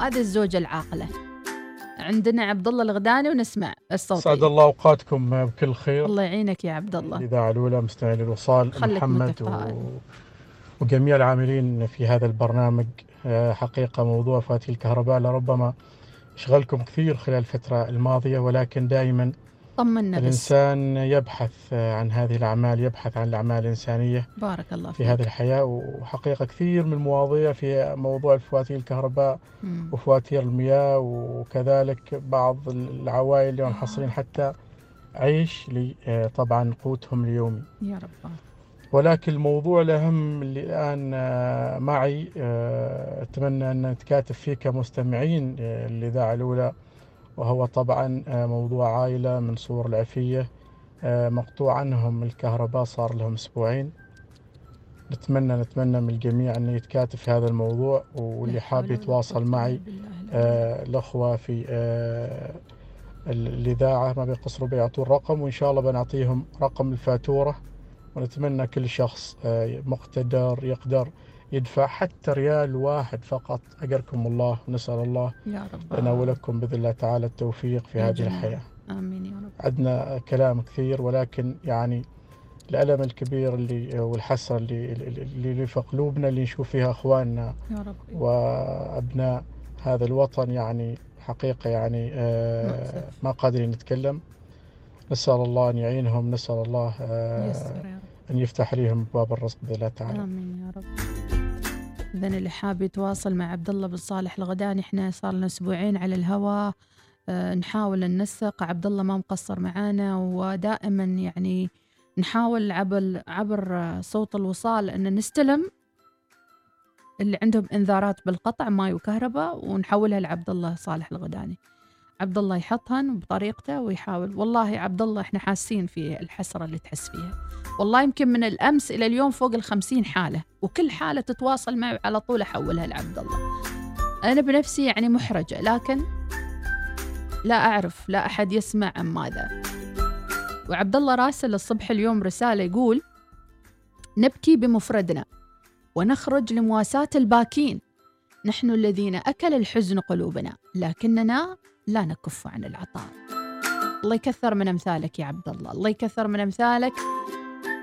هذه الزوجة العاقلة. عندنا عبد الله الغداني ونسمع الصوت سعد الله أوقاتكم بكل خير. الله يعينك يا عبد الله الإذاعة الأولى مستمعين الوصال محمد. و... وجميع العاملين في هذا البرنامج. آه، حقيقة موضوع فواتير الكهرباء لربما شغلكم كثير خلال الفترة الماضية ولكن دائما طمنا بس. الإنسان يبحث آه، عن هذه الأعمال يبحث عن الأعمال الإنسانية بارك الله في فيك. هذه الحياة وحقيقة كثير من المواضيع في موضوع الفواتير الكهرباء مم. وفواتير المياه وكذلك بعض العوائل اللي محصلين حتى عيش لي آه، طبعا قوتهم اليومي. يا رب. ولكن الموضوع الأهم اللي الآن آه، معي آه، أتمنى أن نتكاتف فيه كمستمعين آه، الإذاعة الأولى. وهو طبعا آه، موضوع عائلة من صور العفية آه، مقطوع عنهم الكهرباء صار لهم أسبوعين. نتمنى نتمنى من الجميع أن يتكاتف في هذا الموضوع واللي حاب يتواصل معي آه، الأخوة في ال- الإذاعة ما بيقصروا بيعطوا الرقم وإن شاء الله بنعطيهم رقم الفاتورة ونتمنى كل شخص مقتدر يقدر يدفع حتى ريال واحد فقط. أجركم الله ونسأل الله يا رب. لنا ولكم بإذن الله تعالى التوفيق في هذه. الحياة. آمين يا رب. عندنا كلام كثير ولكن يعني الألم الكبير اللي والحسرة اللي اللي اللي في قلوبنا اللي نشوف فيها أخواننا يا رب. وأبناء هذا الوطن يعني حقيقة يعني آه،. ما قادرين نتكلم. نسأل الله أن يعينهم نسأل الله آه، أن يفتح لهم باب الرزق بإذن الله تعالى. آمين يا رب. اذا اللي حاب يتواصل مع عبد الله بن صالح الغداني إحنا صار لنا أسبوعين على الهواء آه، نحاول ننسق عبد الله ما مقصر معانا ودائما يعني نحاول عبر عبر صوت الوصال أن نستلم اللي عندهم إنذارات بالقطع ماي وكهرباء ونحولها لعبد الله صالح الغداني. عبد الله يحطهن بطريقته ويحاول. والله عبد الله إحنا حاسين في الحسرة اللي تحس فيها. والله يمكن من الأمس إلى اليوم فوق الخمسين حالة وكل حالة تتواصل معي على طول أحولها لعبد الله أنا بنفسي يعني محرجة لكن لا أعرف لا أحد يسمع عن ماذا. وعبد الله راسل الصبح اليوم رسالة يقول نبكي بمفردنا ونخرج لمواساة الباكين. نحن الذين أكل الحزن قلوبنا لكننا لا نكف عن العطاء. الله يكثر من أمثالك يا عبد الله الله يكثر من أمثالك.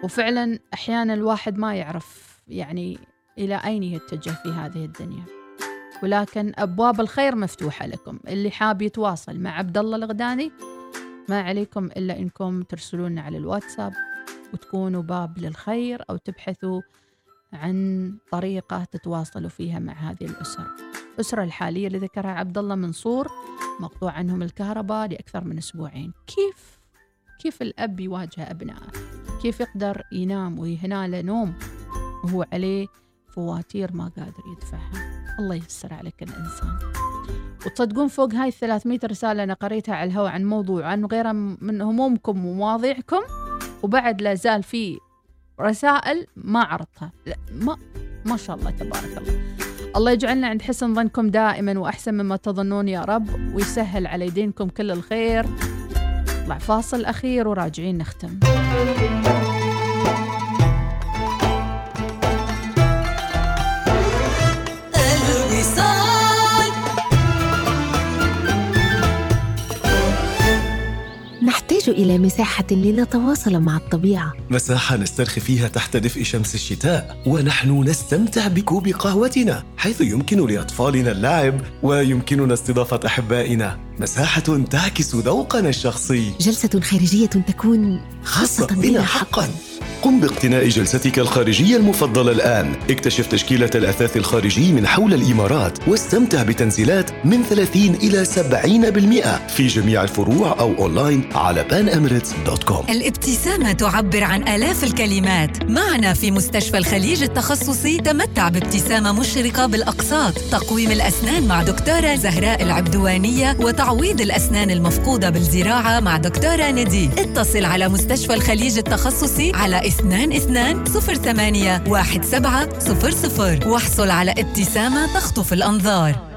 وفعلا أحيانا الواحد ما يعرف يعني إلى أين يتجه في هذه الدنيا. ولكن أبواب الخير مفتوحة لكم. اللي حاب يتواصل مع عبد الله الغداني ما عليكم إلا إنكم ترسلون على الواتساب وتكونوا باب للخير أو تبحثوا عن طريقة تتواصلوا فيها مع هذه الأسر الأسرة الحالية اللي ذكرها عبد الله منصور مقطوع عنهم الكهرباء لأكثر من أسبوعين. كيف كيف الأب يواجه أبنائه؟ كيف يقدر ينام ويهنا له نوم وهو عليه فواتير ما قادر يدفعها؟ الله ييسر على كل إنسان وتصدقون فوق هاي 300 رسالة أنا قريتها على الهواء عن موضوع عن غيرها من همومكم ومواضيعكم. وبعد لا زال في رسائل ما عرضتها. لا ما ما شاء الله تبارك الله. الله يجعلنا عند حسن ظنكم دائما وأحسن مما تظنون يا رب ويسهل على يدينكم كل الخير. نطلع فاصل أخير وراجعين نختم. نحتاج إلى مساحة لنتواصل مع الطبيعة. مساحة نسترخي فيها تحت دفء شمس الشتاء ونحن نستمتع بكوب قهوتنا حيث يمكن لأطفالنا اللعب ويمكننا استضافة أحبائنا. مساحة تعكس ذوقنا الشخصي. جلسة خارجية تكون خاصة بنا حقا. قم باقتناء جلستك الخارجية المفضلة الآن. اكتشف تشكيلة الأثاث الخارجي من حول الإمارات واستمتع بتنزيلات من 30 إلى 70% في جميع الفروع أو أونلاين على panemirates.com الابتسامة تعبر عن آلاف الكلمات. معنا في مستشفى الخليج التخصصي تمتع بابتسامة مشرقة بالأقساط. تقويم الأسنان مع دكتورة زهراء العبدوانية وتعويض الأسنان المفقودة بالزراعة مع دكتورة ندي اتصل على مستشفى الخليج التخصصي على 22 08 1700 واحصل على ابتسامة تخطف الأنظار.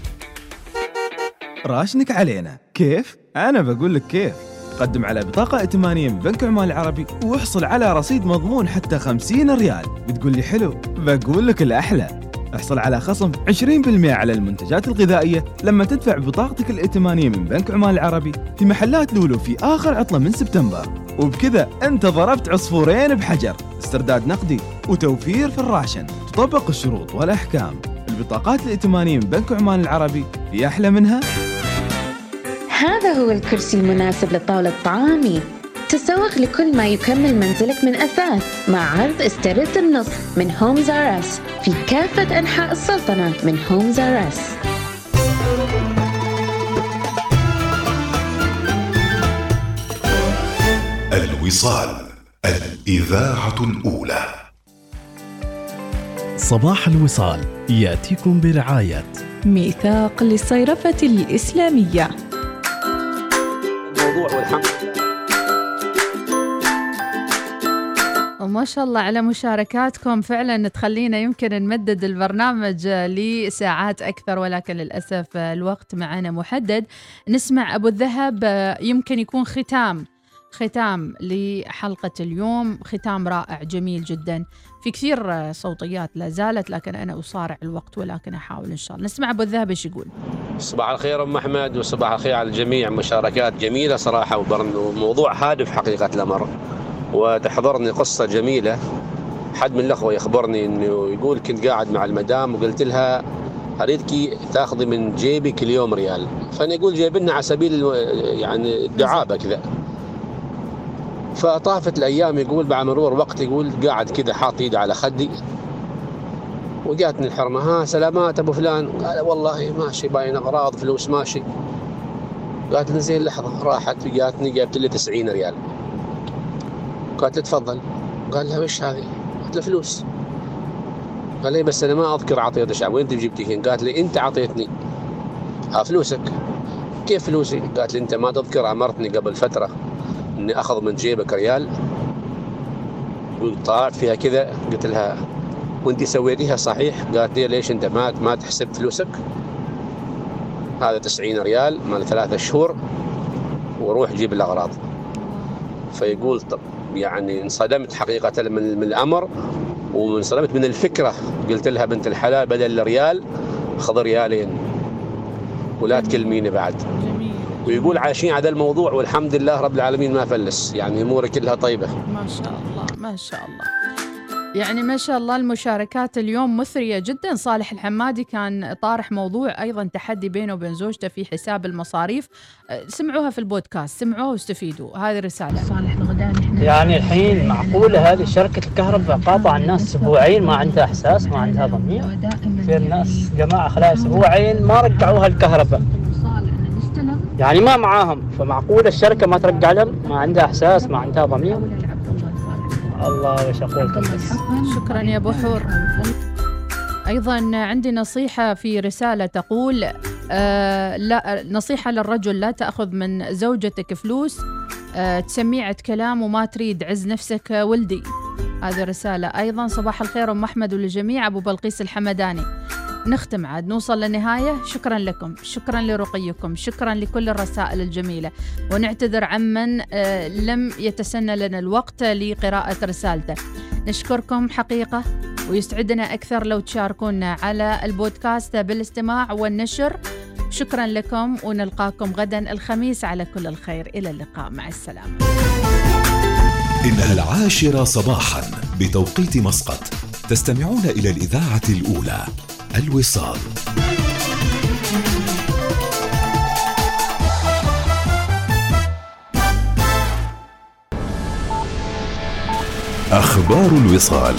راشنك علينا. كيف؟ أنا بقول لك كيف. قدم على بطاقة ائتمانية من بنك عمان العربي واحصل على رصيد مضمون حتى 50 ريال. بتقول لي حلو بقول لك الأحلى. احصل على خصم 20% على المنتجات الغذائية لما تدفع بطاقتك الائتمانية من بنك عمان العربي في محلات لولو في آخر عطلة من سبتمبر. وبكذا أنت ضربت عصفورين بحجر. استرداد نقدي وتوفير في ال ration. تطبق الشروط والأحكام. البطاقات الائتمانية من بنك عمان العربي في أحلى منها؟ هذا هو الكرسي المناسب لطاولة طعامي تسوق لكل ما يكمل منزلك من أثاث مع عرض استرد النص من Homes R Us في كافة أنحاء السلطنة من Homes R Us الوصال الإذاعة الأولى. صباح الوصال يأتيكم برعاية. ميثاق للصيرفة الإسلامية. الموضوع والحمد. وما شاء الله على مشاركاتكم. فعلا تخلينا يمكن نمدد البرنامج لساعات أكثر ولكن للأسف الوقت معنا محدد. نسمع أبو الذهب يمكن يكون ختام. ختام لحلقة اليوم. ختام رائع جميل جدا. في كثير صوتيات لا زالت لكن أنا أصارع الوقت ولكن أحاول إن شاء الله. نسمع أبو الذهب إيش يقول. صباح الخير أم أحمد وصباح الخير على الجميع. مشاركات جميلة صراحة وموضوع هادف حقيقة الأمر. وتحضرني قصة جميلة. حد من الأخوة يخبرني إنه يقول كنت قاعد مع المدام وقلت لها أريدك تاخذي من جيبي كل يوم ريال. فأنا يقول جايبنا على سبيل يعني الدعابه كذا. فطافت الأيام يقول بعد مرور وقت يقول قاعد كذا حاط إيده على خدي. وجاتني الحرمة ها سلامات أبو فلان. قال والله ماشي باين أغراض فلوس ماشي. قالت لي زين لحظة راحت جاتني جابت لي 90 ريال. قالت لي تفضل. قال لها وش هذه؟ قلت له فلوس. قال لي بس أنا ما أذكر اعطيتك وين انت جبتيهن؟ قالت لي أنت اعطيتني ها فلوسك. كيف فلوسي؟ قالت لي أنت ما تذكر امرتني قبل فترة. إني أخذ من جيبك ريال. وطلعت فيها كذا. قلت لها وأنت سويتيها صحيح. قالت لي ليش أنت ما ما تحسب فلوسك؟ هذا 90 ريال مال ثلاثة شهور وروح جيب الأغراض. فيقول طب يعني انصدمت حقيقة من, الأمر وانصدمت من الفكرة. قلت لها بنت الحلال بدل الريال خذ ريالين ولا تكلميني بعد. ويقول عايشين على الموضوع والحمد لله رب العالمين ما فلس. يعني اموره كلها طيبة. ما شاء الله ما شاء الله. يعني ما شاء الله المشاركات اليوم مثرية جدا. صالح الحمادي كان طارح موضوع أيضا تحدي بينه وبين زوجته في حساب المصاريف. سمعوها في البودكاست سمعوها واستفيدوا. هذه رسالة صالح الغداني يعني الحين معقولة هذه شركة الكهرباء قاطع الناس أسبوعين ما عندها إحساس ما عندها ضمير. في الناس جماعة خلال أسبوعين ما رجعوها الكهرباء. يعني ما معاهم. فمعقولة الشركة ما ترجع لهم؟ ما عندها إحساس ما عندها ضمير. الله وش أقول شكرا يا أبو حور. أيضا عندي نصيحة في رسالة تقول آه لا نصيحة للرجل لا تأخذ من زوجتك فلوس آه تسميعة كلام وما تريد عز نفسك ولدي. هذه رسالة. أيضا صباح الخير أم أحمد وللجميع أبو بلقيس الحمداني. نختم عاد نوصل للنهاية. شكرا لكم شكرا لرقيكم شكرا لكل الرسائل الجميلة. ونعتذر عمن آه لم يتسنى لنا الوقت لقراءة رسالته. نشكركم حقيقة ويسعدنا أكثر لو تشاركونا على البودكاست بالاستماع والنشر. شكرا لكم ونلقاكم غدا الخميس على كل الخير. إلى اللقاء مع السلامة. إنها العاشرة صباحا بتوقيت مسقط. تستمعون إلى الإذاعة الأولى. الوصال. أخبار الوصال.